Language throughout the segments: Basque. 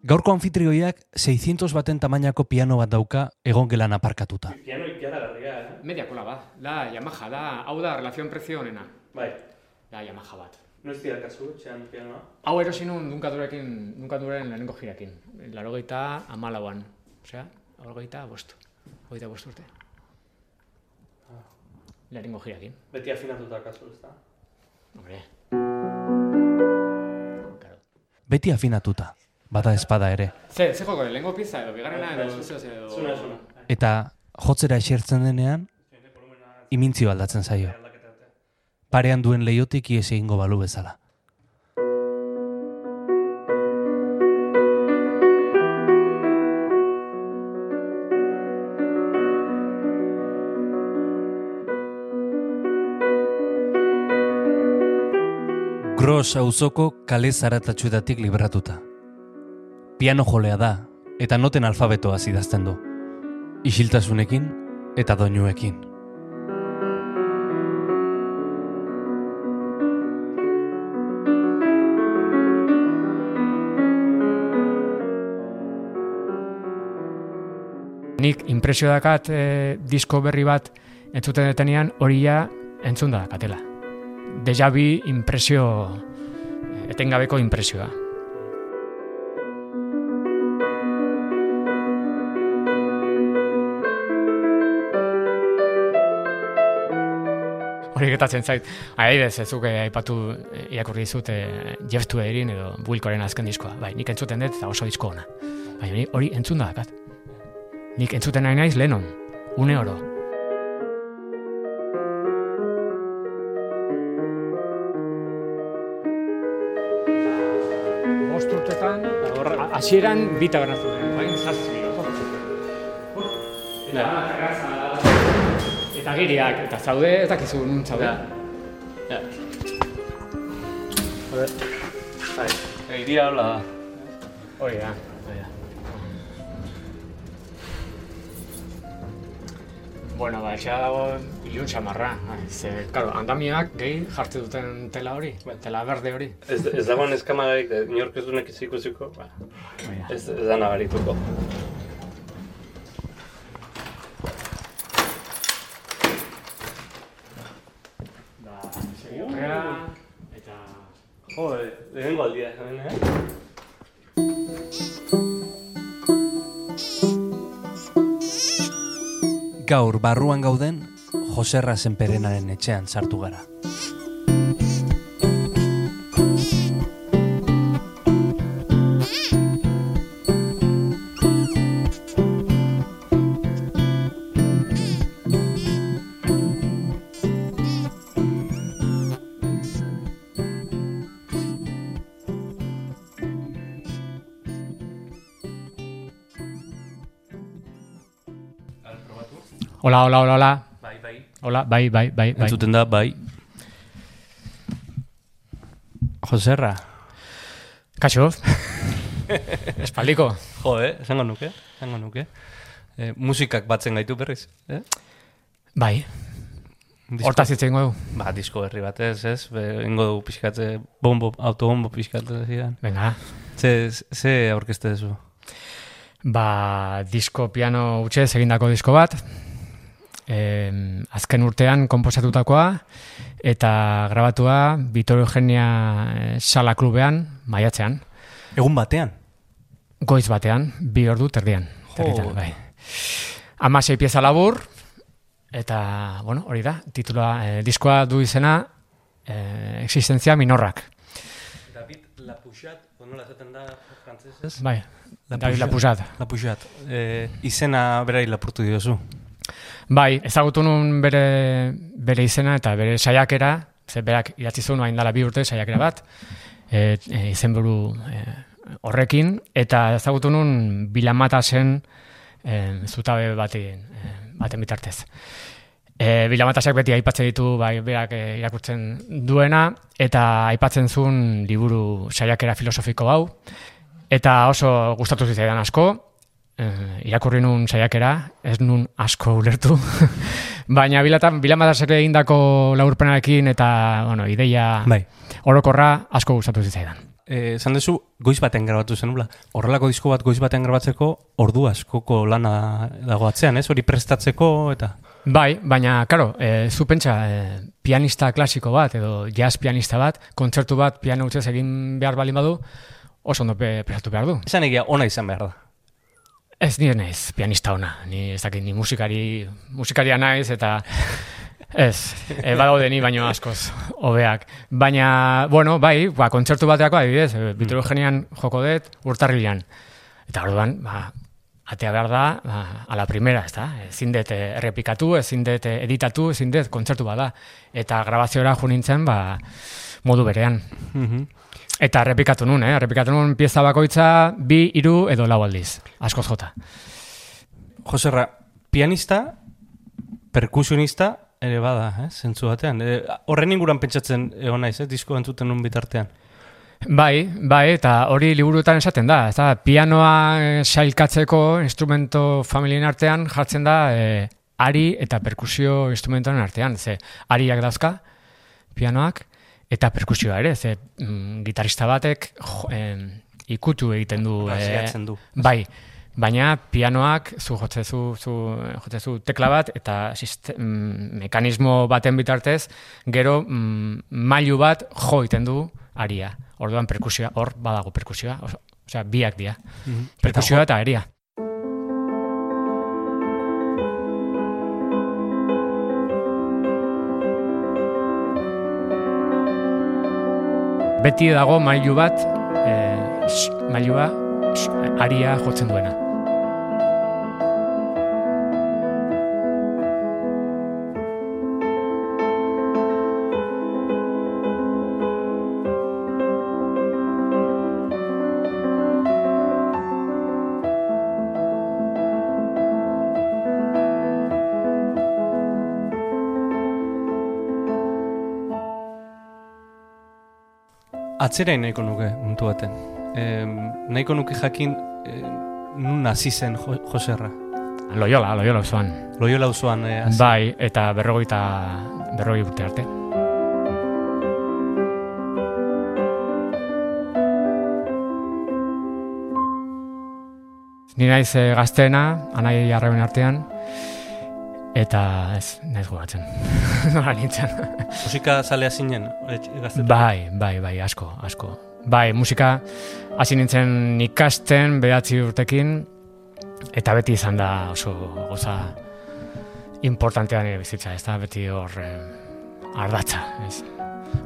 Gaurko anfitrioiak 600 baten tamainako piano bat dauka egon gelan aparkatuta. Piano ikaragarria, eh? Media kola bat, da Yamaha, da, hau da, relazion prezio honena. Bai. Da Yamaha bat. Noiz dira kasu, txean pianoa? Hau erosi nun dunkadurekin, dunkaduren lehenengo jirakin. Larogeita amalauan. Osea, larogeita bost. Hogeita bost urte. Lehenengo jirakin. Beti afinatuta kasu, ez da? Hombre. Claro. Beti afinatuta, bada espada ere. Ze, ze joko, lehenengo pizza edo, bigarrena edo, edo... Zuna, zuna. Eta jotzera esertzen denean, imintzio aldatzen zaio. Parean duen leiotik ies egingo balu bezala. Gros auzoko kale zaratatxuetatik libratuta. Piano jolea da, eta noten alfabetoaz idazten du. Isiltasunekin eta doinuekin. Nik impresio dakat e, disko berri bat entzuten detenean hori ja entzun da dakatela. Deja bi impresio, eh, etengabeko impresioa. Hori getatzen zait. Adibidez, ez zuke aipatu eh, irakurri dizut eh, Jeff Tweerin edo Wilcoren azken diskoa. Bai, nik entzuten dut eta oso disko ona. Bai, hori- hori entzun da dakat. Nik entzuten nahi naiz Lennon, une oro. Bost urtetan, a- hasieran bita gana zuten, bain zazpi. Eta, eta giriak, eta zaude, ez dakizu nun zaude. Ja. Joder. Bai, iria hola da. Hori da. Bueno, ba, etxea dago ilun xamarra. Ze, karo, andamiak gehi jartzen duten tela hori, tela berde hori. Ez, ez dagoen eskamagarik, eh, inork ez dunek ez ikusiko, ba, da. ez, ez da nabarituko. Gaur barruan gauden, Joserra Senperenaren etxean sartu gara. Hola, hola, hola, hola. Bai, bai. Hola, bai, bai, bai, bai. Entzuten da, bai. Joserra. Kaixo. Espaldiko. Jo, eh? Esango nuke, esango nuke. Eh, musikak batzen gaitu berriz, eh? Bai, Disko- hortaz hitz egingo du. Ba, disko berri bat ez? Be, ingo dugu pixkatze, bombo, autobombo pixkatze zidan. Venga, Ze, ze aurkezte duzu? ba, disko piano utxe egindako disko bat. Eh, azken urtean komposatutakoa eta grabatua Vitor Eugenia eh, Sala Klubean, maiatzean. Egun batean? Goiz batean, bi ordu terdian. Territan, bai. Amasei pieza labur, eta, bueno, hori da, titula, eh, diskoa du izena, eh, existentzia minorrak. David Lapujat, nola esaten da frantzesez? Bai, La David Pujat. Lapujat. Lapujat. Eh, izena berai lapurtu diozu. Bai, ezagutu nun bere, bere izena eta bere saiakera, ze berak idatzi zuen hain dala bi urte saiakera bat, e, e, izenburu e, horrekin, eta ezagutu nun bilamatasen e, zutabe baten, e, baten bitartez. E, bilamatasak beti aipatzen ditu bai, berak e, irakurtzen duena, eta aipatzen zuen liburu saiakera filosofiko hau, eta oso gustatu zitzaidan asko, eh, irakurri nun saiakera, ez nun asko ulertu, baina bilatan, bilamatasek egindako laurpenarekin eta, bueno, ideia Bai. orokorra asko gustatu zitzaidan. eh, esan duzu, goiz baten grabatu zenula. Horrelako disko bat goiz baten grabatzeko, ordu askoko lana dago atzean, ez? Hori prestatzeko eta... Bai, baina, karo, e, zu pentsa, e, pianista klasiko bat, edo jazz pianista bat, kontzertu bat piano utxez egin behar balin badu, oso ondo pe- prestatu behar du. Esan egia, ona izan behar da. Ez nire naiz pianista ona, ni ez dakit ni musikari, musikaria naiz eta ez, e, badaude ni baino askoz hobeak. Baina, bueno, bai, ba, kontzertu bateako adibidez, e, Bitoro genian joko dut urtarrilean. Eta orduan, ba, atea behar da, ba, a la primera, ez da? Ezin dut eh, errepikatu, ezin dut eh, editatu, ezin dut kontzertu bada. Eta grabaziora jo nintzen, ba, modu berean. Mhm. Eta errepikatu nun, eh? Errepikatu nun pieza bakoitza bi, hiru edo lau aldiz. Askoz jota. Joserra, pianista, perkusionista, ere bada, eh? zentzu batean. E, horren inguran pentsatzen egon naiz, eh? disko entzuten nun bitartean. Bai, bai, eta hori liburuetan esaten da. Ez da, pianoa eh, sailkatzeko instrumento familien artean jartzen da eh, ari eta perkusio instrumentoen artean. Ze, ariak dauzka, pianoak, eta perkusioa ere. Ze, mm, gitarista batek jo, em, ikutu egiten du. eh, Baseatzen du. Bai, baina pianoak zu jotzezu, zu, jotzezu tekla bat eta siste, mm, mekanismo baten bitartez, gero mm, mailu bat jo egiten du aria. Orduan perkusioa, hor badago perkusioa, oso, osea, biak dira. Mhm. Perkusioa eta aria. Beti dago mailu bat, sh- mailua aria jotzen duena. Atzerain nahiko nuke, mundu baten. E, nahiko nuke jakin, e, nun hasi zen jo, Joserra. Loyola, Loyola zoan. Loyola auzoan e, hasi. Bai, eta berrogeita berrogei urte arte. Ni naiz eh, gazteena, anai arraben artean, eta ez, naiz gogatzen. Nola nintzen. Musika zalea zinen, etx- gaztetan. Bai, bai, bai, asko, asko. Bai, musika hasi nintzen ikasten behatzi urtekin, eta beti izan da oso goza importantea nire bizitza, ez da beti hor eh, ardatza, ez.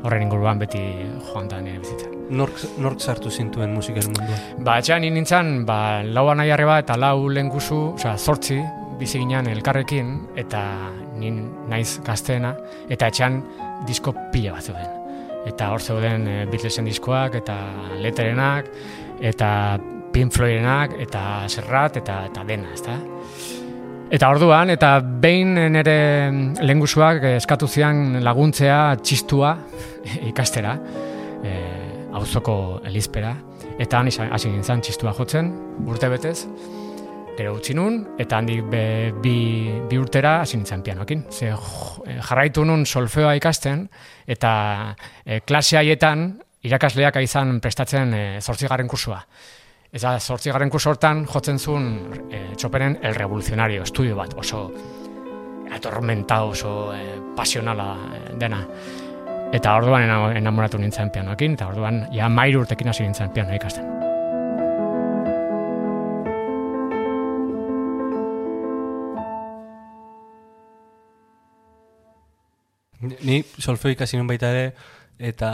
Horren inguruan beti joan da nire bizitza. Nork, nork sartu zintuen musikaren munduan? Ba, etxean ni nintzen, ba, lau anai arreba eta lau lenguzu, osea, zortzi, bizi ginen elkarrekin, eta ni naiz gazteena, eta etxean disko pila bat zeuden. Eta hor zeuden e, Beatlesen diskoak, eta Letterenak, eta Pink Floydenak, eta Serrat, eta, eta dena, ezta? Eta orduan, eta behin nire lengusuak eskatu zian laguntzea txistua ikastera, e, auzoko elizpera, eta han hasi nintzen txistua jotzen, urte betez, gero utzi nun, eta handik be, bi, bi urtera hasi nintzen pianoekin. Ze eh, jarraitu nun solfeoa ikasten, eta e, klase haietan irakasleak izan prestatzen e, zortzigarren kursua. Eta zortzigarren kurso hortan jotzen zuen e, txoperen El Revolucionario, estudio bat, oso atormentado, oso e, pasionala dena. Eta orduan ena- enamoratu nintzen pianoekin, eta orduan ja mairu urtekin hasi nintzen pianoa ikasten. Ni- solfeo ikasi nuen baita ere, eta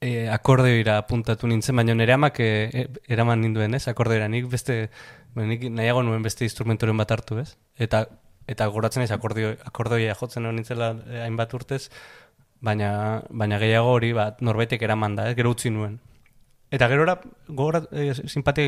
e, akordeoira puntatu nintzen, baina nire amak e, e, eraman ninduen, ez, akordeoira. Nik beste, nik nahiago nuen beste instrumentoren bat hartu, ez? Eta, eta goratzen ez akordeo, akordeoia jotzen hori nintzela e, hainbat urtez, baina, baina gehiago hori bat norbaitek eraman da, ez? Gero utzi nuen. Eta gerora gogora, e,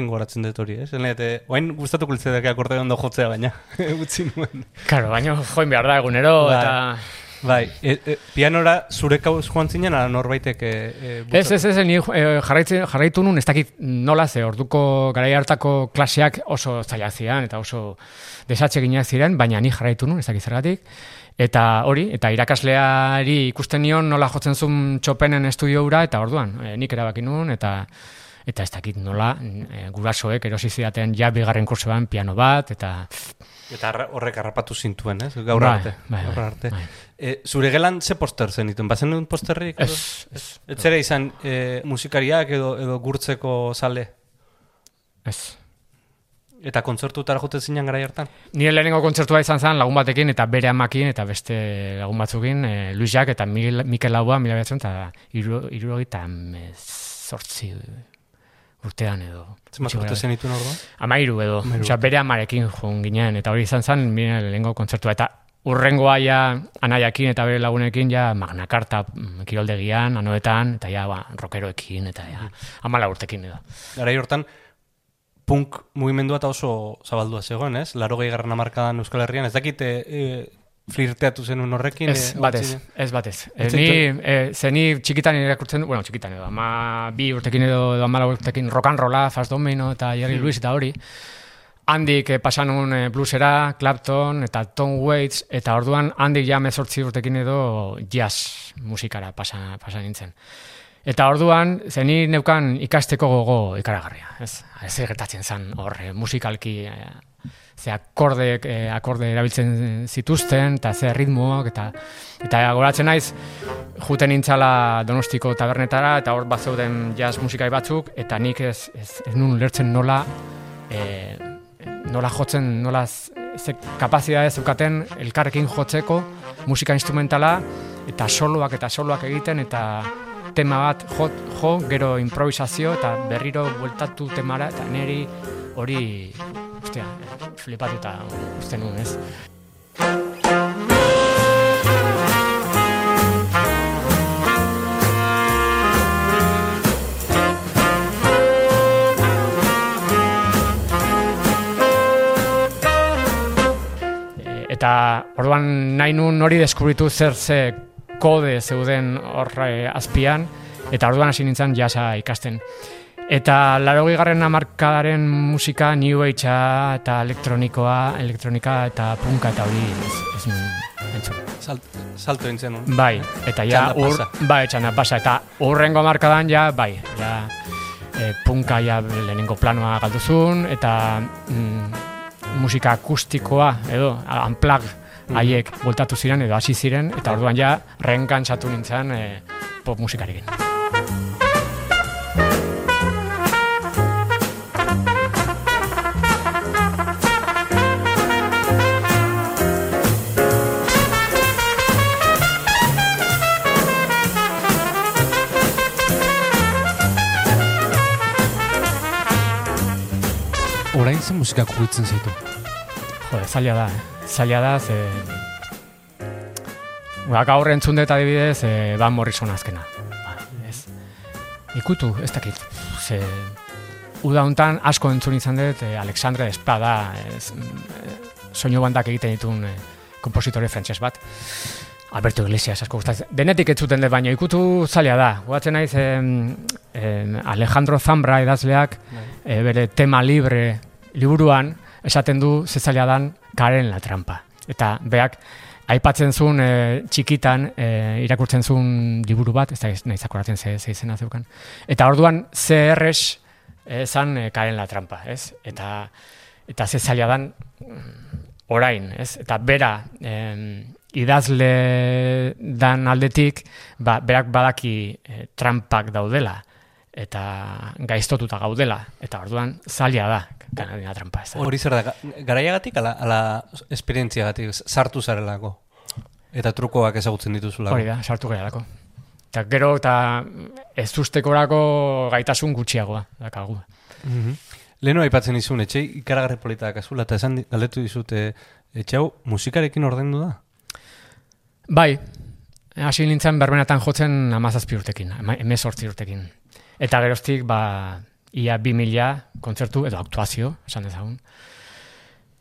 gogoratzen dut hori, ez? Zene, eta, oain gustatuko litzateke akordeo ondo jotzea, baina utzi nuen. Claro, baina join behar da egunero, Bai. eta Bai, e, e, pianora zure kauz joan zinen, ala norbaitek e, e, Ez, ez, ez, ni jarraitzen- jarraitu nun, ez dakit nola ze, orduko garai hartako klaseak oso zailak ziren, eta oso desatseginak ziren, baina ni jarraitu nun, ez dakit zergatik. Eta hori, eta irakasleari ikusten nion nola jotzen zuen txopenen estudio hura, eta orduan, eh, nik erabaki nun, eta eta ez dakit nola, e, gurasoek erosi zidaten ja bigarren kursoan piano bat, eta Eta horrek harrapatu zintuen, ez? Gaur Bai, arte. bai, bai, arte. bai. E, zure gelan ze poster zen dituen? Bazen duen posterrik? ez, ez, Ez zera izan e, musikariak edo, edo gurtzeko zale? ez. Eta kontzertutara jote zinen gara hartan? Nire lehenengo kontzertua izan zen lagun batekin eta bere amakin eta beste lagun batzukin, e, Luis Jack eta Miguel, Mikel Laua, mila behatzen, eta irurogeita zortzi urtean edo. Zenbat Gutxi urte zen dituen orduan? Amairu edo, Amairu osea, bere amarekin joan ginen, eta hori izan zen, nire lehenengo kontzertua, eta urrengoa ja anaiakin eta bere lagunekin ja magnakarta mm, kiroldegian, anoetan, eta ja ba, rockeroekin, eta ja amala urtekin edo. Garai hortan, punk mugimendua eta oso zabaldua zegoen, ez? Laro gehi garran amarkadan Euskal Herrian, ez dakite e, flirteatu zenun horrekin? Ez, e, batez, ontzinen? ez batez. E, ni, e, ze ni txikitan irakurtzen, bueno, txikitan edo, ama bi urtekin edo, edo amala urtekin rock and rolla, Fast Domino eta Jerry Hmm. Lewis eta hori. Handik eh, pasan un eh, bluesera, Clapton eta Tom Waits, eta orduan handik ja mezortzi urtekin edo jazz musikara pasa, pasa nintzen. Eta orduan, zeni neukan ikasteko gogo ikaragarria, ez? Ez gertatzen zen hor, eh, musikalki, eh, ze akorde, eh, akorde erabiltzen zituzten, eta ze ritmoak, eta eta goratzen naiz, juten nintzala donostiko tabernetara, eta hor bat zeuden jazz musikai batzuk, eta nik ez, ez, ez nun lertzen nola, eh, nola jotzen, nola ze kapazitatea zeukaten elkarrekin jotzeko musika instrumentala eta soloak eta soloak egiten eta tema bat jo, jo gero improvisazio eta berriro bueltatu temara eta neri hori ostia, flipatuta uste nuen, ez? Eta orduan nahi nun hori deskubritu zer ze kode zeuden hor azpian, eta orduan hasi nintzen jasa ikasten. Eta larogei garren amarkadaren musika New Agea eta elektronikoa, elektronika eta punka eta hori ez, ez nun entzun. Salt, salto zenun. Bai, eta ja ur, bai, txanda pasa, eta urrengo markadan ja, bai, ja, e, punka ja lehenengo planoa galduzun, eta mm, musika akustikoa, edo, unplug haiek voltatu ziren, edo hasi ziren, eta orduan ja, renkantzatu nintzen e, pop musikarekin. Orain zen musika kugitzen zaitu. Jode, zaila da, eh? zaila da, ze... Ba, gaur entzun dut adibidez, e, Van Morrison azkena. Ba, ez. Ikutu, ez dakit, ze... Uda hontan asko entzun izan dut, e, Alexandre Espada, ez, e, soinu bandak egiten ditun e, kompositore frantses bat. Alberto Iglesias asko gustatzen. Denetik ez zuten dut, baina ikutu zaila da. Guatzen naiz em, em, Alejandro Zambra idazleak e, bere tema libre liburuan esaten du zezaila dan karen la trampa. Eta beak aipatzen zuen e, txikitan e, irakurtzen zuen liburu bat, ez da ez nahi zakoratzen ze, ze izena zeukan. Eta orduan CRS zan e, karen la trampa, ez? Eta, eta ze dan mm, orain, ez? Eta bera em, idazle dan aldetik, ba, berak badaki e, trampak daudela eta gaiztotuta gaudela, eta orduan zaila da, kanadina trampa ez da. Hori zer da, ga- garaiagatik ala, ala esperientziagatik sartu zarelako. Eta trukoak ezagutzen dituzulako. Hori da, sartu gehiagako. Eta gero eta ez ustekorako gaitasun gutxiagoa, dakagu. Mhm. Leheno aipatzen izun, etxe ikaragarri polita dakazula, eta esan galdetu dizute, etxe hau musikarekin ordaindu da? Bai, hasi nintzen berbenatan jotzen amazazpi urtekin, emezortzi urtekin. Eta geroztik, ba, ia bi mila kontzertu edo aktuazio, esan dezagun.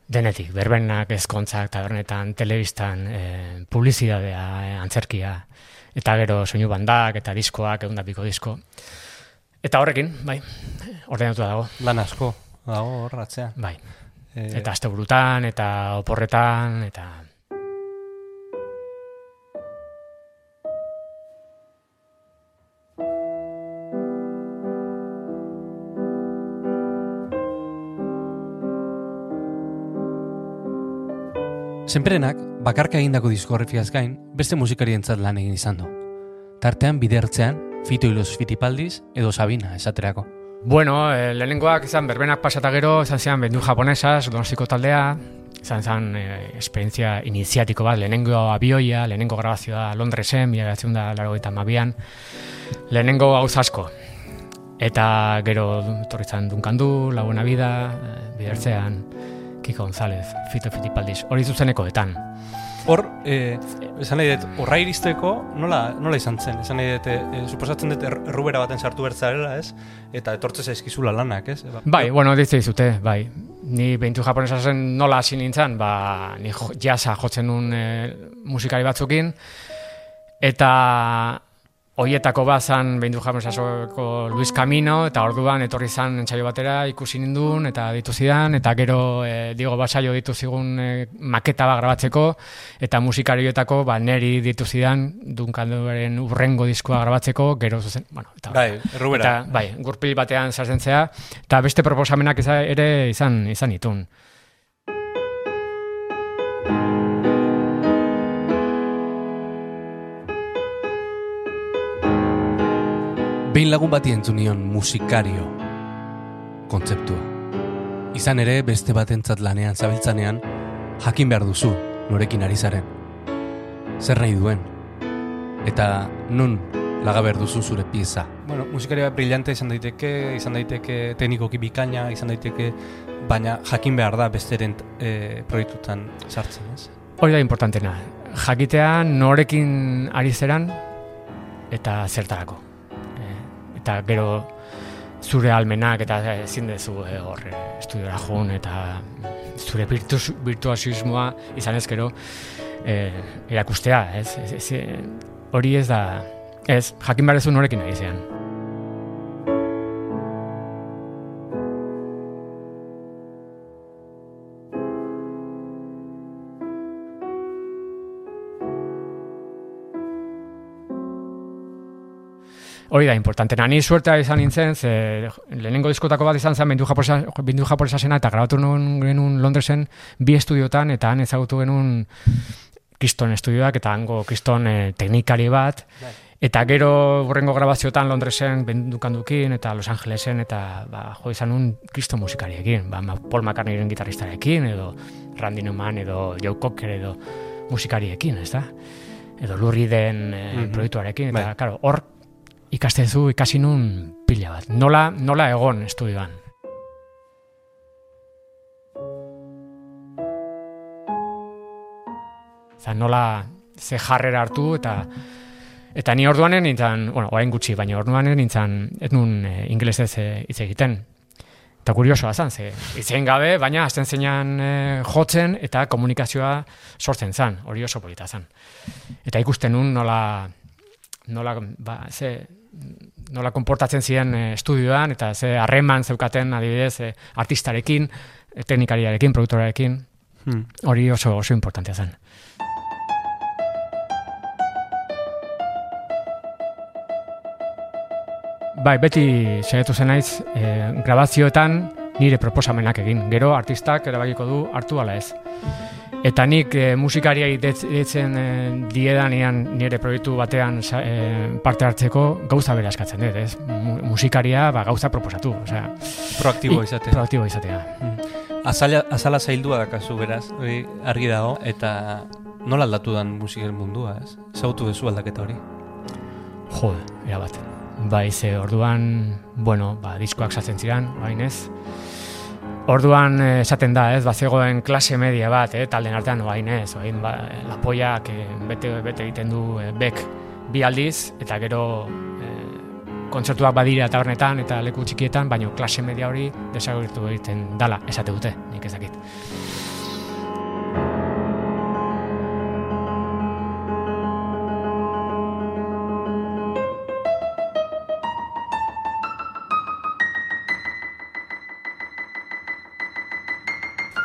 denetik, berbenak, ezkontzak, tabernetan, telebistan, e, publizidadea, e, antzerkia, eta gero soinu bandak, eta diskoak, egun piko disko. Eta horrekin, bai, ordenatu dago. Lan asko, dago horratzean. Bai, Eh, eta aste burutan, eta oporretan, eta... Senperenak, bakarka egindako diskografiaz gain, beste musikarientzat lan egin izan du. Tartean bidertzean, Fito Ilos Fitipaldiz edo Sabina esaterako. Bueno, eh, lehenengoak izan berbenak pasata gero, izan zian bendu japonesas, donostiko taldea, izan zen eh, esperientzia iniziatiko bat, lehenengo abioia, lehenengo grabazioa Londresen, mila gatzen da laro eta mabian, lehenengo gauz asko. Eta gero torritzen dunkandu, La Buena Vida, eh, bidertzean, Kiko González, Fito Fitipaldiz, hori zuzenekoetan. Hor, eh, esan nahi dut, horra iristeko nola, nola izan zen? Esan nahi dut, eh, suposatzen dut er- errubera baten sartu bertzarela, ez? Eta etortze zaizkizula lanak, ez? Ba, Bai, bueno, ditze dizute, bai. Ni behintu japonesa zen nola hasi nintzen, ba, ni jasa jotzen nun e, musikari batzukin, eta hoietako bat zan behintu japonesako Luis Camino, eta orduan etorri zan entzaio batera ikusi nindun, eta ditu zidan, eta gero e, Diego Basaio ditu zigun e, maketa bat grabatzeko, eta musikarioetako ba, neri ditu zidan Dunkanduaren urrengo diskoa grabatzeko, gero zuzen, bueno, eta bai, errubera. Eta, bai, gurpil batean sartzen zea, eta beste proposamenak ere izan izan itun. Behin lagun bati entzunion musikario kontzeptua. Izan ere, beste batentzat lanean zabiltzanean, jakin behar duzu, norekin ari zaren. Zer nahi duen. Eta nun laga behar duzu zure pieza. Bueno, musikaria brillante izan daiteke, izan daiteke teknikoki bikaina, izan daiteke, baina jakin behar da besteren e, proiektutan sartzen, ez? Hori da importantena. Jakitea norekin ari zeran eta zertarako. Eta gero zure almenak eta ezin dezu eh, hor eh, estudiora joan eta zure virtus, virtuosismoa izan ez gero eh, erakustea, ez? Ez, ez, eh, hori ez da, ez, jakin behar dezu norekin ari zean. Hori da, importantena. Ni suertea izan nintzen, ze lehenengo diskotako bat izan zen, bindu japonesa, zena, eta grabatu nuen genuen Londresen bi estudiotan, eta han ezagutu genuen kriston estudioak, eta hango kriston eh, teknikari bat, eta gero burrengo grabaziotan Londresen bendukandukin, eta Los Angelesen, eta ba, jo izan un kriston musikariekin, ba, Paul McCartneyren gitarristarekin, edo Randy Newman, edo Joe Cocker, edo musikariekin, ez da? Edo Lurri den eh, Mhm. proiektuarekin, eta, Bai. claro, hor ikastezu ikasi nun pila bat. Nola, nola egon estudioan. Eta nola ze jarrera hartu eta eta ni orduanen nintzen, bueno, orain gutxi, baina orduanen nintzen ez nun e, ingelesez eh, hitz egiten. Eta kuriosoa zen, ze hitz egin gabe, baina azten zeinan eh, jotzen eta komunikazioa sortzen zen, hori oso polita zen. Eta ikusten nun nola, nola, ba, ze, nola konportatzen ziren eh, estudioan, eta ze harreman zeukaten adibidez eh, artistarekin, eh, teknikariarekin, produktorarekin, Hmm. hori oso oso importantea zen. Bai, beti saiatu zen naiz e, grabazioetan nire proposamenak egin. Gero artistak erabakiko du hartu ala ez. Eta nik e, musikariai detz- deitzen e, diedanean nire proiektu batean sa- e, parte hartzeko gauza bera eskatzen dut, ez? Mu- Musikaria ba, gauza proposatu, osea, Proaktibo i- izatea. proaktibo izatea. Azala, azala zaildua dakazu beraz, hori argi dago, eta nola aldatu dan musiken mundua, ez? Zautu duzu aldaketa hori. Jode, erabat. Bai, ze orduan, bueno, ba, diskoak sartzen ziren, bain ez. Orduan eh, esaten da, ez, bazegoen klase media bat, eh, talden artean, bain ez, bain, ba, lapoiak eh, bete, bete egiten du eh, bek bi aldiz, eta gero eh, kontzertuak badira tabernetan eta leku txikietan, baina klase media hori desagertu egiten dala, esate dute, nik ez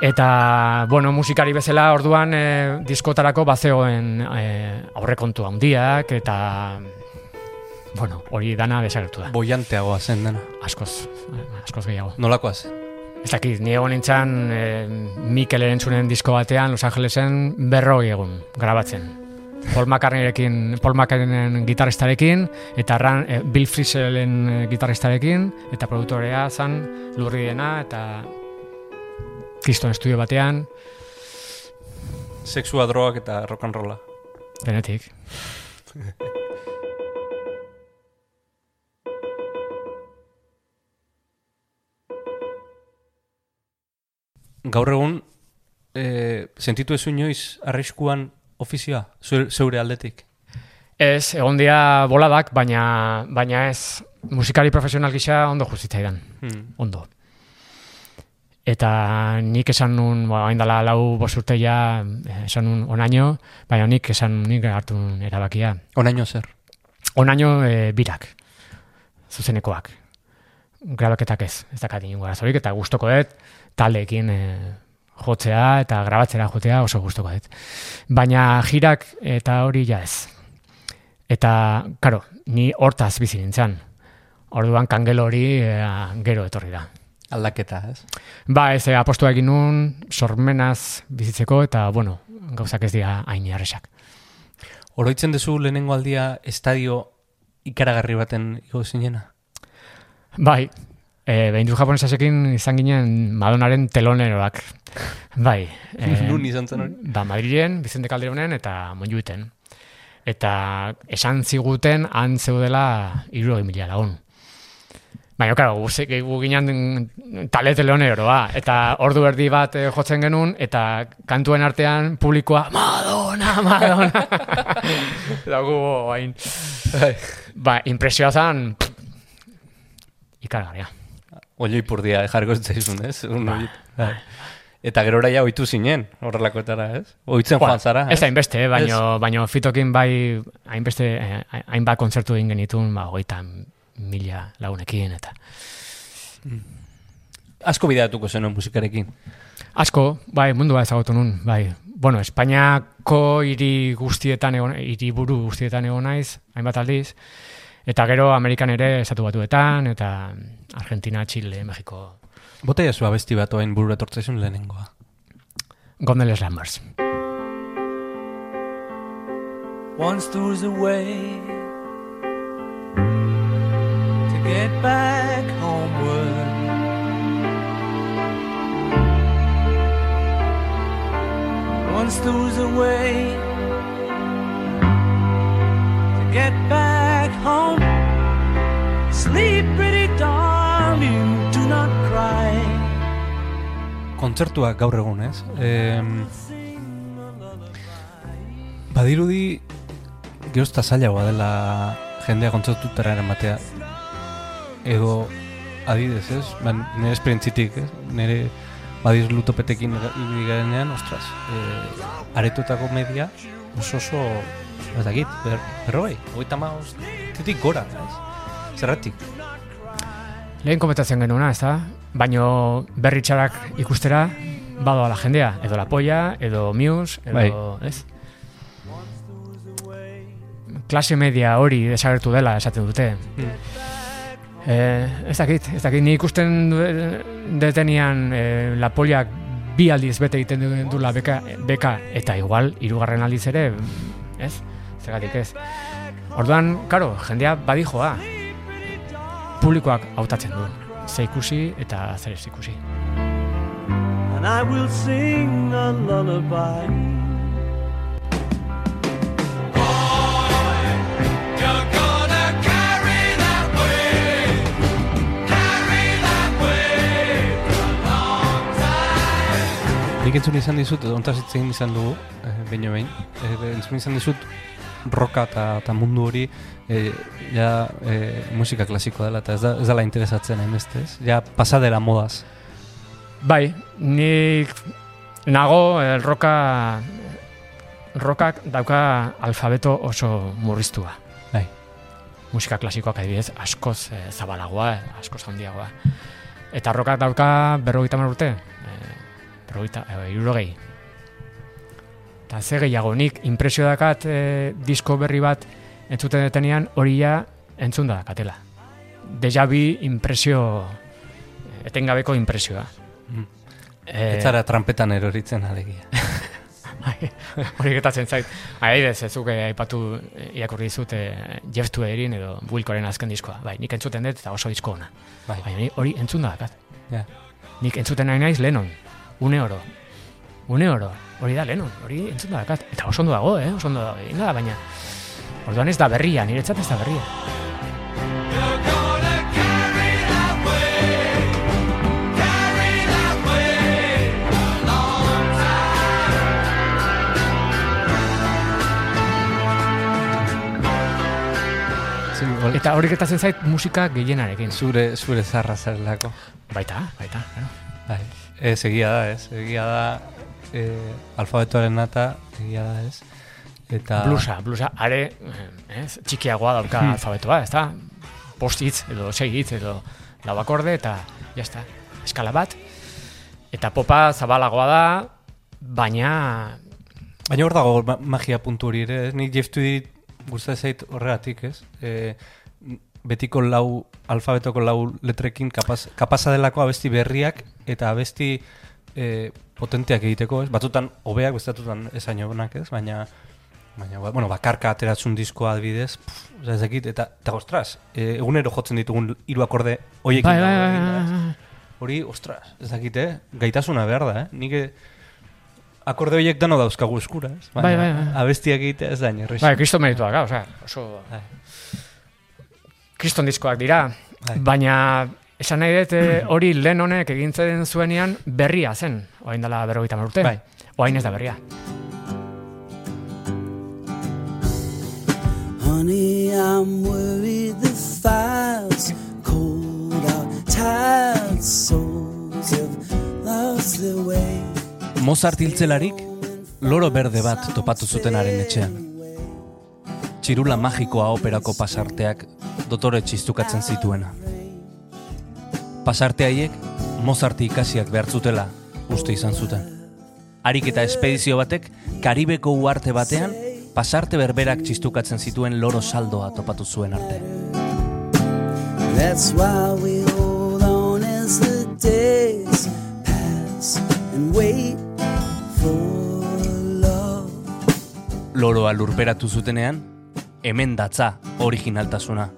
Eta, bueno, musikari bezala orduan e, diskotarako bazegoen e, aurrekontu handiak eta bueno, hori dana desagertu da. Boianteagoa zen dena. Askoz, askoz gehiago. Nolakoa zen? Ez dakit, ni egon nintzen e, Mikel erentzunen disko batean Los Angelesen berroi egun grabatzen. Paul McCartneyrekin, Paul McCartneyen gitarristarekin, eta Ran, e, Bill Frisellen e, gitarristarekin, eta produktorea zan lurriena, eta Kriston estudio batean, Sexua, drogak eta rock and rolla. denetik. Gaur egun, e, sentitu ezu inoiz arriskuan ofizioa, zeure, zeure aldetik? Ez, egon dira boladak, baina, baina ez musikari profesional gisa ondo justitzaidan, Hmm. ondo. Eta nik esan nun, ba, hain dela lau bost urte ja, eh, esan nun onaino, baina nik esan nik hartu erabakia. Onaino zer? Onaino e, birak, zuzenekoak. Grabaketak ez, ez dakat inungo arazorik, eta gustoko dut taldeekin e, jotzea eta grabatzera jotea oso gustoko dut. Baina jirak eta hori ja ez. Eta, karo, ni hortaz bizi nintzen. Orduan kangelo hori e, gero etorri da. Aldaketa, ez? Ba, ez eh, apostua egin nun, sormenaz bizitzeko, eta, bueno, gauzak ez dira hain jarresak. Oroitzen duzu lehenengo aldia estadio ikaragarri baten igo zinena? Bai, e, behin du japonesasekin izan ginen Madonaren teloneroak. Bai. E, Nun izan zen hori? Ba, Madrilen, Bizente Calderonen eta Monjuiten. Eta esan ziguten han zeudela irurogei mila lagun. Baina, karo, gu, ginen tale teleoneroa, eta ordu erdi bat eh, jotzen genuen, eta kantuen artean publikoa, Madonna, Madonna. eta gu, hain, ba, impresioa zen, ikargarria. Olio ipurdia jarriko zaizun, ez? Un Ba, bai. Eta gerora ja oitu zinen, horrelakoetara, ez? Oitzen joan zara, Ez da hainbeste, baino, baino fitokin bai hainbeste, eh, hainbat kontzertu egin genitun, ba, hogeita mila lagunekin, eta Asko bideatuko zenuen musikarekin. Asko, bai, mundua ezagutu nun, bai. Bueno, Espainiako hiri guztietan egon, hiri buru guztietan egon naiz, hainbat aldiz, eta gero Amerikan ere estatu batuetan, eta Argentina, Chile, Mexiko, Bota jasua besti bat oain burura etortzaizun lehenengoa. Gondeles Lambers. Once there was a way get back homeward. Once there was a way to get back home. Sleep, pretty darling, do not cry. Kontzertuak gaur egun, ez? Em, badirudi gerozta zailagoa dela jendea kontzertutara eramatea. Edo adidez, ez? Ba, nire esperientzitik, ez? Nire badiz lutopetekin garenean, ostras, e, aretutako media oso oso, ez dakit, ber, berroi, hogeita maoz, titik gora, ez? Zerratik? Lehen komentatzen genuena, ez da? Baino berri txarak ikustera, badoa la jendea, edo la polla, edo Muse, edo, ez? Klase media hori desagertu dela esaten dute. Eh, ez dakit, ez dakit, ni ikusten detenian eh, la polla bi aldiz bete egiten du- duela beka, beka eta igual hirugarren aldiz ere, ez? Zergatik ez. Orduan, karo, jendea badijoa. Publikoak hautatzen du. Ze ikusi eta zer ez ikusi. and I will sing a lullaby. Nik entzun izan dizut, ontaz hitz egin izan dugu, eh, baino behin, eh, entzun izan dizut roka eta, mundu hori eh, ja eh, musika klasikoa dela, eta ez, da, ez dela interesatzen hainbeste, ez? Ja pasadera modaz. Bai, nik nago eh, roka rokak dauka alfabeto oso murriztua. Bai. Musika klasikoak adibidez askoz eh, zabalagoa, askoz handiagoa. Eta rokak dauka berrogeita urte. Eh, berrogeita, e, irurogei. Eta ze gehiago, nik impresio dakat e, disko berri bat entzuten detenean hori ja entzun da dakatela. Deja bi impresio, etengabeko impresioa. Mm. Eh, Ez zara trampetan eroritzen alegia. Bai, hori getatzen zait. Adibidez, ez zuke aipatu eh, irakurri dizut eh, Jeff Tweerin edo Wilcoren azken diskoa. Bai, nik entzuten dut eta oso disko ona. Bai. Hori entzun da dakat. Ja. Nik entzuten nahi naiz Lennon. Une oro. Une oro. Hori da Lennon. Hori entzun da dakat. Eta oso ondo dago, eh? Oso ondo dago. Da, baina... Orduan ez da berria, niretzat ez da berria. Eta hori getatzen zait musika gehienarekin. zure, zure zarra zarelako. Baita, baita. Claro. Bai. Ez, egia da, ez. Egia da, eh, alfabetoaren nata, egia da, ez. Eta... Blusa, blusa, are, eh, ez, txikiagoa dauka Hmm. alfabetoa, ez da? Post hitz, edo sei hitz, edo lau akorde, eta jazta, eskala bat. Eta popa zabalagoa da, baina... Baina hor dago ma- magia puntu hori ere, ez? Nik Jeff Tweedy gustatzen zait horregatik, ez? E, betiko lau, alfabetoko lau letrekin kapaz, kapaza delako abesti berriak eta abesti e, potenteak egiteko, ez? Batzutan hobeak, bestatutan esaino onak, ez? Baina, baina ba- bueno, bakarka ateratzun diskoa adibidez, pff, ez dakit, eta, eta ostras, e, egunero jotzen ditugun hiru akorde hoiekin Bai, bai, bai, bai, bai. Hori, ostras, ez dakit, eh? Gaitasuna behar da, eh? Nik eh, akorde horiek dano dauzkagu eskura, ez? Baina Bai, bai, bai. Abestiak egitea ez da. Bai, kriston meritua, ga, osea, oso... Bai. Kriston diskoak dira, Bai. baina esan nahi dut eh, hori lehen honek egintzen zuenean berria zen, oain dela berrogeita urte. Bai. Oain ez da berria. Honey, I'm worried the fire's cold out. Tired souls have lost their way. Mozart hiltzelarik, loro berde bat topatu zutenaren etxean. Txirula magikoa operako pasarteak dotore txistukatzen zituena. Pasarte haiek Mozarti ikasiak behartzutela uste izan zuten. Harik eta espedizio batek Karibeko uarte batean pasarte berberak txistukatzen zituen loro saldoa topatu zuen arte. That's why we hold on as the days pass and wait for love. Loroa lurperatu zutenean, hemen datza originaltasuna,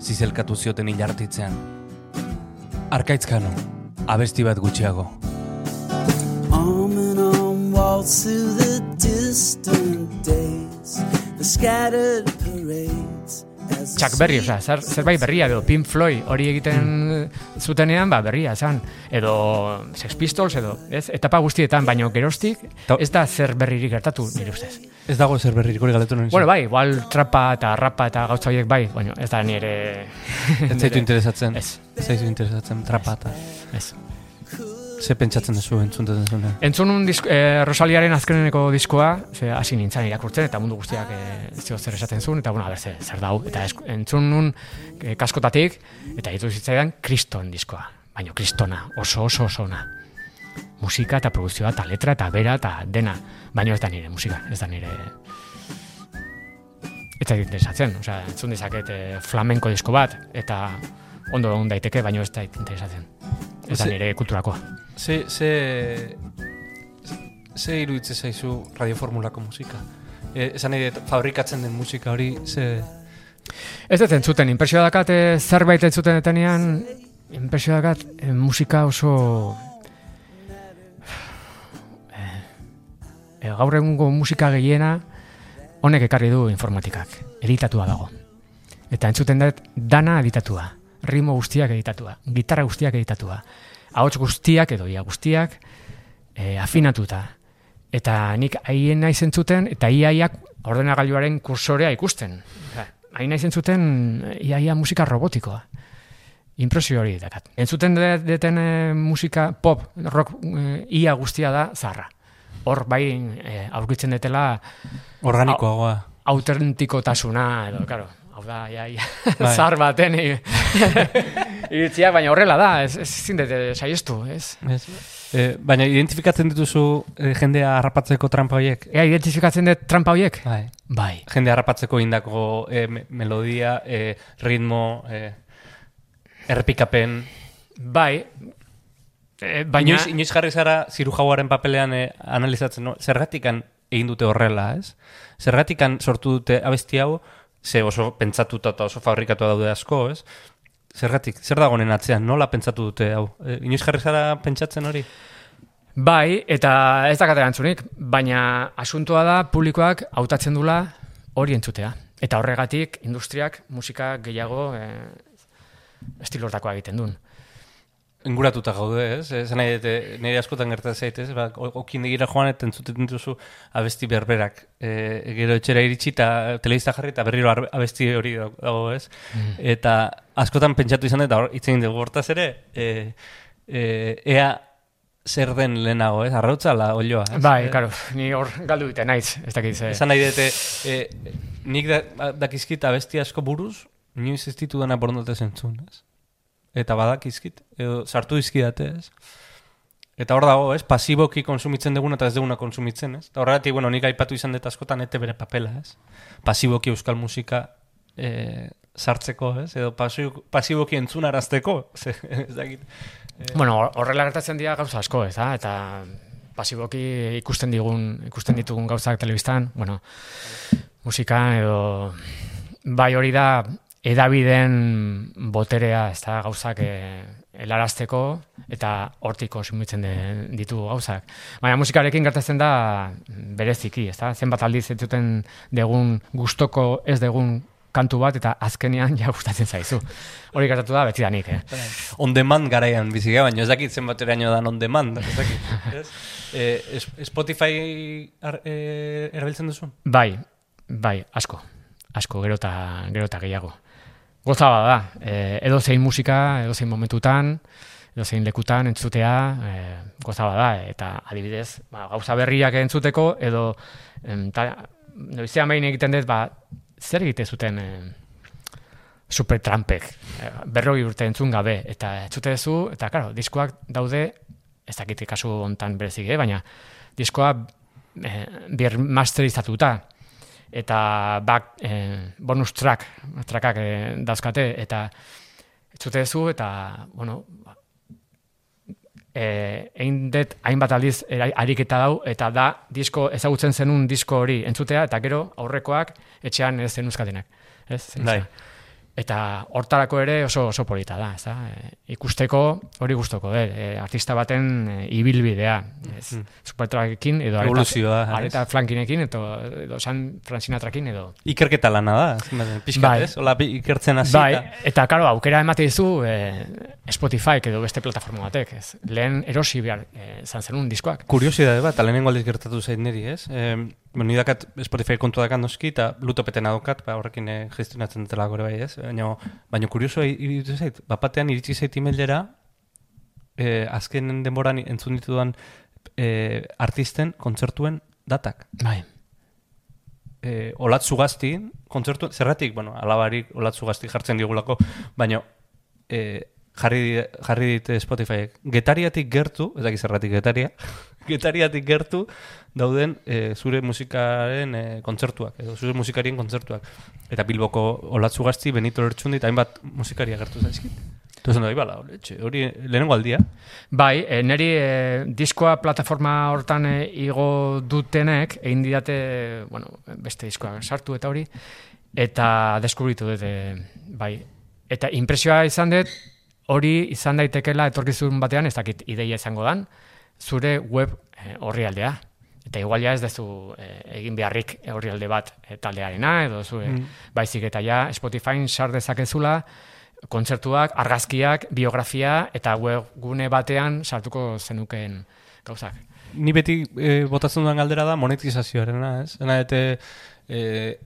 zizelkatu zioten hilartitzean. Arkaitzkano, abesti bat gutxiago. Arm in arm waltz through the distant days, the scattered parades. Chuck Berry, osea, zer, zerbait berria, edo Pink Floyd hori egiten zutenean, ba, berria, esan, edo Sex Pistols, edo, ez, etapa guztietan, baino gerostik, ez da zer berririk gertatu, nire ustez. Ez dago zer berririk hori galetu nuen. Bueno, bai, igual trapa eta rapa eta gautza horiek bai, baina ez da nire... ez zaitu interesatzen. Ez, Ez zaitu interesatzen trapata. ez. Ze pentsatzen duzu entzuntatzen zuenean. Entzun un disk, eh, Rosaliaren azkeneneko diskoa, ze hasi nintzen irakurtzen, eta mundu guztiak zio zer esaten zuen, eta bueno, a ber, zer, dau. Eta esku- entzun nun eh, kaskotatik, eta ditu zitzaidan kriston diskoa. Baina kristona, oso oso oso ona. Musika eta produzioa, eta letra, eta bera, eta dena. Baina ez da nire musika, ez da nire... Ez da interesatzen, osea, entzun dezaket eh, flamenko disko bat, eta ondo egon daiteke, baina ez da interesatzen. Ez da Ze- nire kulturakoa. Ze, ze, ze iruditze zaizu radioformulako musika? E, esan nahi fabrikatzen den musika hori, ze... Ez dut entzuten, impresioa dakat eh, zerbait entzuten detenean, impresioa dakat eh, musika oso... Eh, eh, gaur egungo musika gehiena honek ekarri du informatikak, editatua dago. Eta entzuten dut dana editatua, ritmo guztiak editatua, gitarra guztiak editatua, ahots guztiak edo ia guztiak eh, afinatuta. Eta nik haien naiz entzuten, eta iaiak ordenagailuaren kursorea ikusten. Hain naiz entzuten iaia musika robotikoa. Impresio hori dakat. Entzuten de- deten eh, musika pop, rock eh, ia guztia da zarra. Hor bai eh, aurkitzen detela Organikoagoa. autentikotasuna edo, claro, hau da, ja, ja, Bai. zar baten iritzia, baina horrela da, ez, ez ezin dute saiestu, ez? Ez? E, baina identifikatzen dituzu e, jendea harrapatzeko trampa horiek? Ea identifikatzen dut trampa horiek? Bai. Bai. Jende harrapatzeko indako e, me- melodia, e, ritmo, e, errepikapen... Bai. E, baina... Inoiz, inoiz jarri zara ziru jauaren papelean e, analizatzen, no? zergatikan egin dute horrela, ez? Zergatikan sortu dute abesti hau, ze oso pentsatuta eta oso fabrikatua daude asko, ez? Zergatik, zer dagoen atzean, nola pentsatu dute hau? E, inoiz jarri zara pentsatzen hori? Bai, eta ez dakat erantzunik, baina asuntoa da publikoak hautatzen dula hori entzutea. Eta horregatik industriak musika gehiago e, estilortakoa egiten duen. Inguratuta gaude, ez? Ez nahi dute, nire askotan gertatzen zaitez, ba, o- okin egira joan eta entzuten dituzu abesti berberak. E, gero etxera iritsi eta telebista jarri eta berriro abesti hori dago- ez? Eta askotan pentsatu izan eta itzen dugu hortaz ere, e, e, ea zer den lehenago, ez? Arrautza la olioa, ez? Bai, E, karo, ni hor galdu dute naiz, ez dakit ze. Esan nahi dute, e, nik da, dakizkit abesti asko buruz, inoiz ez ditu dana borondatez entzun, ez? Eta badakizkit, edo sartu dizkidate, ez? Eta hor dago, ez? Pasiboki konsumitzen duguna eta ez duguna konsumitzen, ez? Eta horregatik, bueno, nik aipatu izan dut askotan ete bere papela, ez? Pasiboki euskal musika e, sartzeko, ez? Edo pasi- pasiboki entzunarazteko, ez dakit. Bueno, hor- horrela gertatzen dira gauza asko, ez da? Eta pasiboki ikusten digun, ikusten ditugun gauzak telebistan, bueno, musika edo bai hori da edabideen boterea, ez da, gauzak e, helarazteko eta hortik konsumitzen de- ditugu gauzak. Baina musikarekin gertatzen da bereziki, ez da? Zenbat aldiz entzuten degun gustoko ez degun kantu bat eta azkenean ja gustatzen zaizu. Hori gertatu da betidanik, eh? On demand garaian bizi gara, baina ez dakit zenbat eraino dan on demand, ez dakit. ez? E, Spotify ar, e, erabiltzen duzun? Bai, bai, asko. Asko, gero eta, gero eta gehiago. Goza da, e, edo zein musika, edo zein momentutan, edo zein lekutan entzutea, e, goza da, eta adibidez, ba, gauza berriak entzuteko, edo, em, ta, noizean behin egiten dut, ba, zer egite zuten e, supertrampek, e, berrogi urte entzun gabe, eta entzute duzu, eta karo, diskoak daude, ez dakit kasu hontan berezik, eh, baina diskoa eh, bir masterizatuta eta bak, eh, bonus track, trackak eh, dauzkate, eta entzute duzu, eta, bueno, eh, egin dut hainbat aldiz ariketa dau, eta da disko ezagutzen zenun disko hori entzutea, eta gero aurrekoak etxean ez zenuzkatenak. Ez? Zen- Bai. Eta hortarako ere oso oso polita da, ez da? E, ikusteko hori gustoko, eh? e, artista baten e, ibilbidea, ez? Supertrackekin edo Evoluzioa, areta flankinekin edo, edo San Francinatrakin edo Ikerketa lana da, pixkat, Bai. ez? Ola, ikertzen hasi. Bai, eta- eta karo, aukera emate dizu e, Spotify edo beste plataforma batek, ez? Lehen erosi behar e, zan zenun diskoak. Kuriosidade bat, eta lehenengo aldiz gertatu zait niri, ez? E, bueno, ni dakat Spotify kontu dakat noski, eta lutopeten adokat, ba, horrekin eh, gestionatzen dutela gore bai, ez? Baina, baina kurioso iruditu zait, bapatean iritsi zait emailera, eh, azken denboran entzun ditudan eh, artisten kontzertuen datak. Bai. eh, olatzu gazti, kontzertu, zerratik, bueno, alabarik olatzu gazti jartzen digulako, baina eh, jarri, jarri dit Spotifyek. Getariatik gertu, ez dakit zerratik getaria, getariatik gertu dauden eh, zure musikaren eh, kontzertuak, edo zure musikarien kontzertuak. Eta Bilboko olatzu gazti, Benito Lertxundi, eta hainbat musikaria gertu zaizkit. Entonces, no, bala, etxe, hori lehenengo aldia. Bai, e, neri e, diskoa plataforma hortan e, igo dutenek, egin didate, bueno, beste diskoa sartu eta hori, eta deskubritu dut, e, bai. Eta impresioa izan dut, hori izan daitekela etorkizun batean, ez dakit ideia izango dan, zure web e, orrialdea. Eta igual ja ez dezu e, egin beharrik orrialde bat e, taldearena, edo zu, e, baizik eta ja Spotify sar dezakezula, kontzertuak, argazkiak, biografia eta webgune batean sartuko zenukeen gauzak. Ni beti eh, botatzen dudan galdera da monetizazioarena, ez? Ena ete eh,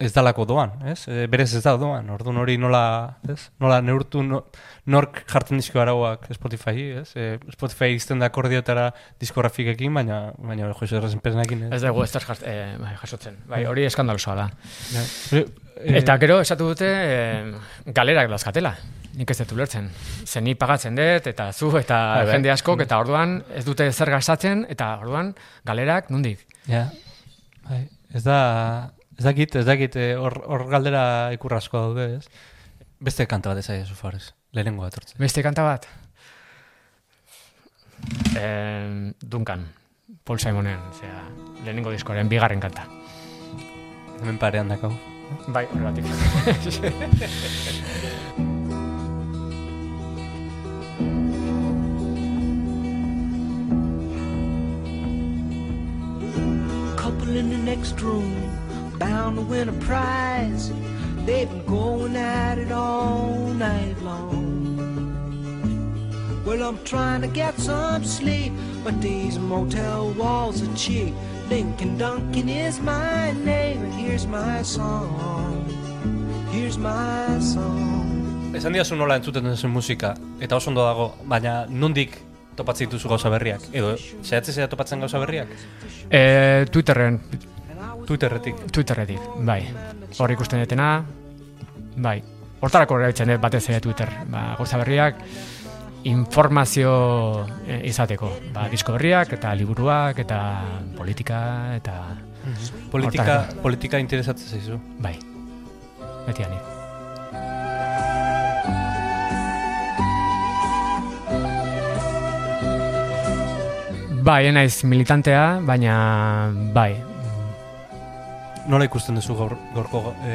ez dalako doan, ez? E, berez ez da doan, orduan hori nola, ez? Nola neurtu no, nork jartzen dizko arauak Spotify, ez? E, Spotify izten da akordiotara diskografikekin, baina baina Jose Errezenpesenekin, ez? Ez dugu ez jart, e, bai, jasotzen. Bai, hori eskandalosoa da. Ja. Eh, Eta gero esatu dute e, galerak dauzkatela. nik ez dut ulertzen. Zen ni pagatzen dut, eta zu, eta Bai, bai. jende askok, eta orduan ez dute zer gastatzen, eta orduan galerak, nondik? Ja. Bai, ez da, ez dakit, ez dakit, eh, hor, hor galdera ikurrasko daude, ez? Beste kanta bat ezaia Fares. Lehenengo bat hortzen. Beste kanta bat? Eh, Duncan, Paul Simonen, zera, lehenengo diskoaren bigarren kanta. Hemen parean dakau. Bai, horregatik. couple in the next room, bound to win a prize. They've been going at it all night long. Well, I'm trying to get some sleep, but these motel walls are cheap. Lincoln Duncan is my name, and here's my song. Here's my song. Esan diazu nola entzuten duzu musika, eta oso ondo dago, baina nondik topatzen dituzu gauza berriak? Edo, zehatze zera topatzen gauza berriak? eh, Twitterren, Twitterretik. Twitterretik, bai. Hor ikusten detena, bai. Hortarako erabiltzen dut batez ere Twitter. Ba, gauza berriak, informazio eh, izateko. Ba, disko berriak, eta liburuak, eta politika, eta... Politika, Hortarako. politika interesatzen zaizu. Bai. Beti ani. Bai, naiz militantea, baina bai. Nola ikusten duzu gaur, gaurko e,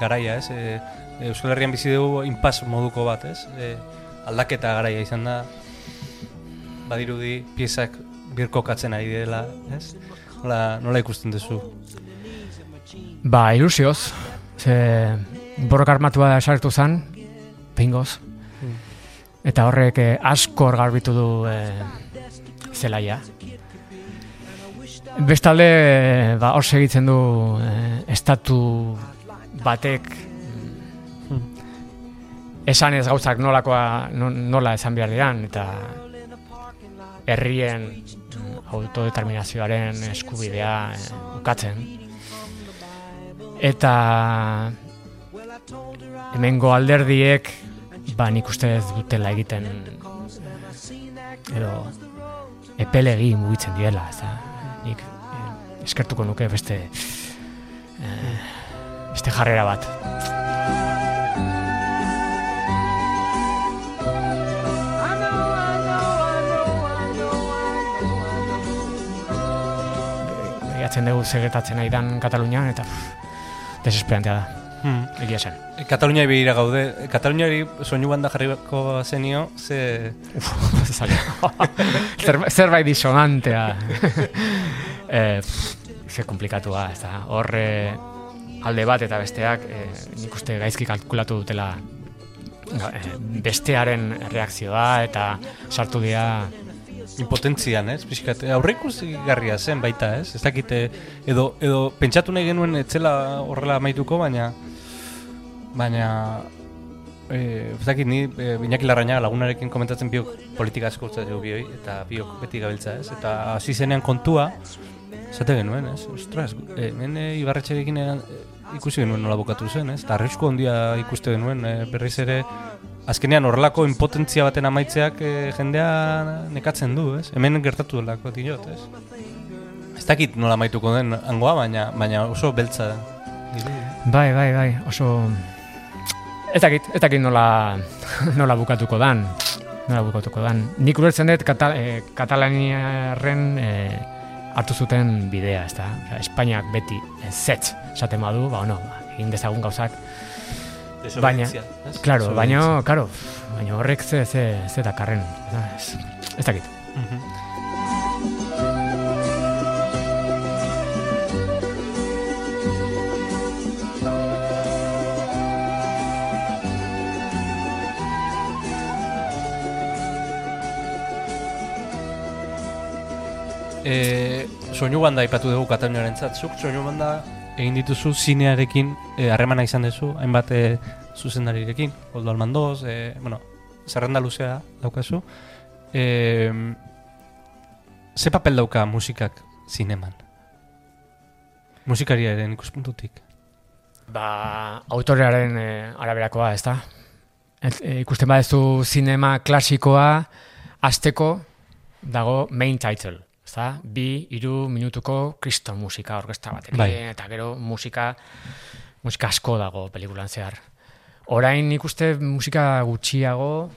garaia, ez? E, Euskal Herrian bizi dugu inpas moduko bat, ez? E, aldaketa garaia izan da, badirudi piezak birkokatzen ari dela, ez? Nola, nola ikusten duzu? Ba, ilusioz. Ze borroka armatua sartu zen, pingoz. Eta horrek eh, asko garbitu du eh, zelaia. Bestalde, ba, hor segitzen du eh, estatu batek mm, esan ez gauzak nolakoa, no- nola esan behar diran, eta herrien autodeterminazioaren eskubidea eh, ukatzen. Eta hemengo alderdiek ba nik uste ez dutela egiten edo epelegi mugitzen diela, ez da. Nik eh, eskertuko nuke beste eh, beste jarrera bat. Begiatzen dugu segetatzen nahi dan Katalunian eta desesperantea da, Hmm. egia esan. Katalunia begira gaude. Kataluniari soinu banda jarriko zenio, ze... Zer, zerbait disonantea. eh, ze komplikatua, ez da. Hor eh, alde bat eta besteak eh, nik uste gaizki kalkulatu dutela ga- eh, bestearen reakzioa eta sartu dira impotentzian, ez? Pixkat, aurreikusi garria zen baita, ez? Ez dakite, edo, edo pentsatu nahi genuen etzela horrela amaituko, baina baina eh, ez dakit ni eh, Iñaki Larrañaga lagunarekin komentatzen biok politika asko urtzatzen bioi, eta biok beti gabiltza, ez? Eta hasi zenean kontua, zate genuen, ez? Ostras, eh, hemen eh, Ibarretxerekin eh, ikusi genuen nola bukatu zen, ez? Eta arrisku handia ikuste genuen, eh, berriz ere azkenean horrelako impotentzia baten amaitzeak eh, jendea nekatzen du, ez? Hemen gertatu delako diot, ez? Ez dakit nola amaituko den hangoa, baina, baina oso beltza dirudi. Bai, bai, bai, oso... Ez dakit, ez dakit nola, nola bukatuko dan. Nola bukatuko dan. Nik ulertzen dut Kata, eh, Katalaniarren eh, hartu zuten bidea, ez da? Espainiak beti eh, zetz esaten badu, ba, no, ba, egin dezagun gauzak. Baina, ez? Claro, baina, claro, baina horrek ze, ze, ze dakarren. Ez, ez dakit. Mhm. E, soinu banda ipatu dugu Kataluniaren zuk soinu banda egin dituzu zinearekin eh, harremana izan duzu, hainbat e, zuzendarirekin, Koldo Almandoz, e, bueno, zerrenda luzea daukazu. E, ze papel dauka musikak zineman? Musikariaren ikuspuntutik. Ba, autorearen eh, araberakoa, ez da? et, e, ikusten badezu zinema klasikoa, azteko dago main title. Ezta? Bi, iru minutuko kriston musika orkestra batekin, Bai. eta gero musika, musika asko dago pelikulan zehar. Orain ikuste musika gutxiago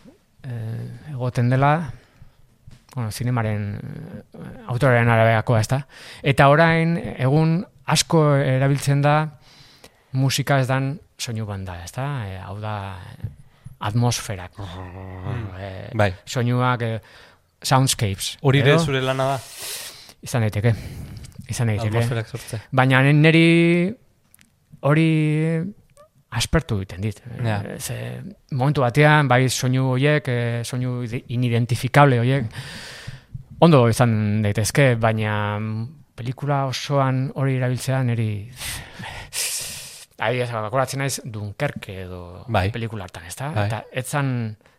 eh, egoten dela, bueno, zinemaren eh, autoraren arabeakoa, ez da? Eta orain, egun asko erabiltzen da musika ez dan soinu banda, ez da? E, hau da atmosferak. E, Bai. Soinuak, e, soundscapes. Hori ere zure lana da, Izan daiteke. Izan daiteke. atmosferak sortzea. Baina niri hori aspertu egiten dit. Ja. Ze, momentu batean, bai soinu horiek, e, soinu ide- inidentifikable horiek, ondo izan daitezke, baina pelikula osoan hori erabiltzea niri... Adibidez, akoratzen naiz Dunkerke edo Bai. pelikula hartan, ezta? Bai. Eta ez zan,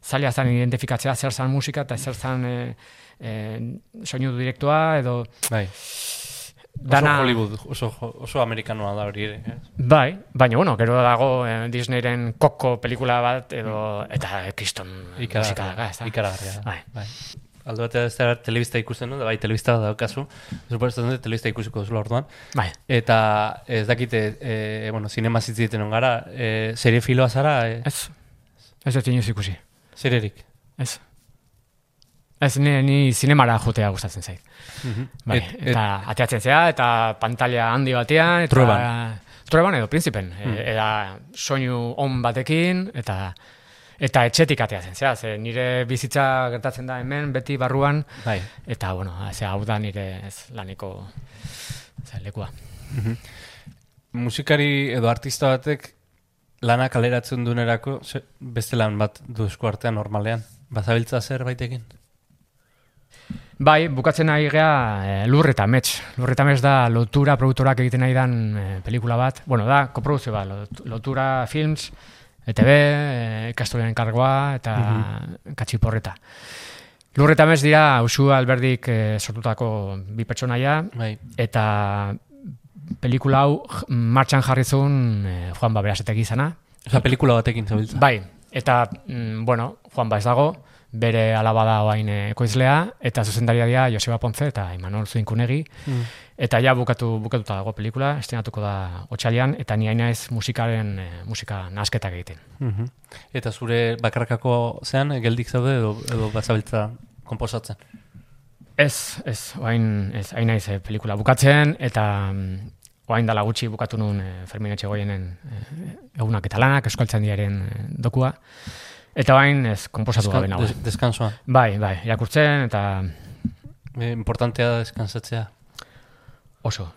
zaila zan identifikatzea zer zan musika eta zer zan e, e, soinu direktoa edo Bai. dana... Oso Hollywood, oso, oso amerikanoa da hori ere. eh? Bai, baina bueno, gero dago eh, Disneyren koko pelikula bat edo eta kriston musika daga, ezta? Ikaragarria. Bai. Bai. Aldo batea ez da telebista ikusten du, da bai telebista daukazu. Suposatzen dut telebista ikusiko duzula orduan. Bai. Eta ez dakite, e, bueno, sinema zitziten on gara, e, serie filoa zara, e, Ez. Ez dut inoiz ikusi. serierik. Ez. Ez ni, ni zinemara jotea gustatzen zait. Bai, Et- eta ateatzen zea, eta pantalla handi batean, eta... Trueban. Trueban edo Principen. Mm. Eta soinu on batekin, eta eta etxetik ateatzen zea. Ze nire bizitza gertatzen da hemen, beti barruan, Bai. eta, bueno, ze hau da nire ez laneko ze, lekua. Musikari edo artista batek lana kaleratzen dunerako ze- beste lan bat du esku artean normalean. Bazabiltza zer baitekin? Bai, bukatzen ari gea e, lur eta mets. Lur eta mets da lotura produktorak egiten nahi dan e, pelikula bat. Bueno, da, koproduzio bat, lot- lotura films, ETB, e, ikastorien kargoa eta katxiporreta. Lur eta mets dira, usu alberdik e, sortutako bi pertsonaia, Bai. eta pelikula hau martxan jarri zuen e, Juan Baberasetek izana. Osa, pelikula batekin zabiltza. Bai, eta, mm, bueno, Juan Ba ez dago, bere alaba da oain eh, ekoizlea, eta zuzendaria dira Joseba Ponce eta Imanol Zuinkunegi, Mm. Eta ja bukatu, bukatuta dago pelikula, estrenatuko da otxalian, eta ni haina ez musikaren, eh, musika nasketak egiten. Mhm. Eta zure bakarkako zean, eh, geldik zaude edo, edo bazabiltza komposatzen? Ez, ez, oain, ez, hain naiz eh, pelikula bukatzen, eta mm, oain dala gutxi bukatu nun eh, Fermin Etxegoienen egunak eta lanak, eskualtzen diaren dokua, eta oain ez, komposatu gabe nago. Des, deskansoan. Bai, bai, irakurtzen, eta E, importantea da deskansatzea. Oso.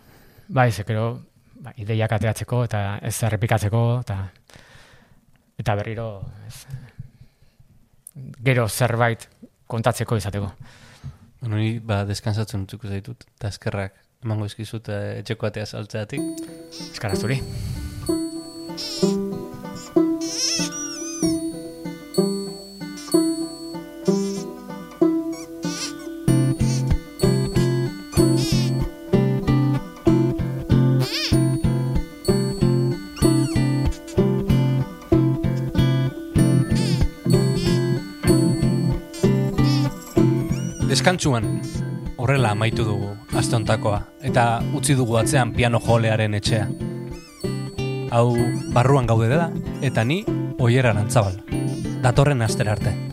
Bai, zekero, ba, ideiak ateatzeko eta ez errepikatzeko eta eta berriro ez, gero zerbait kontatzeko izateko. Bueno, ni ba, deskansatzen utzuko zaitut, eta eskerrak emango eskizut eh, etxeko atea saltzeatik. Eskaraz zuri. Deskantsuan, horrela amaitu dugu astontakoa, eta utzi dugu atzean piano jolearen etxea. Hau barruan gaude da, eta ni oieran antzabal. Datorren astera arte.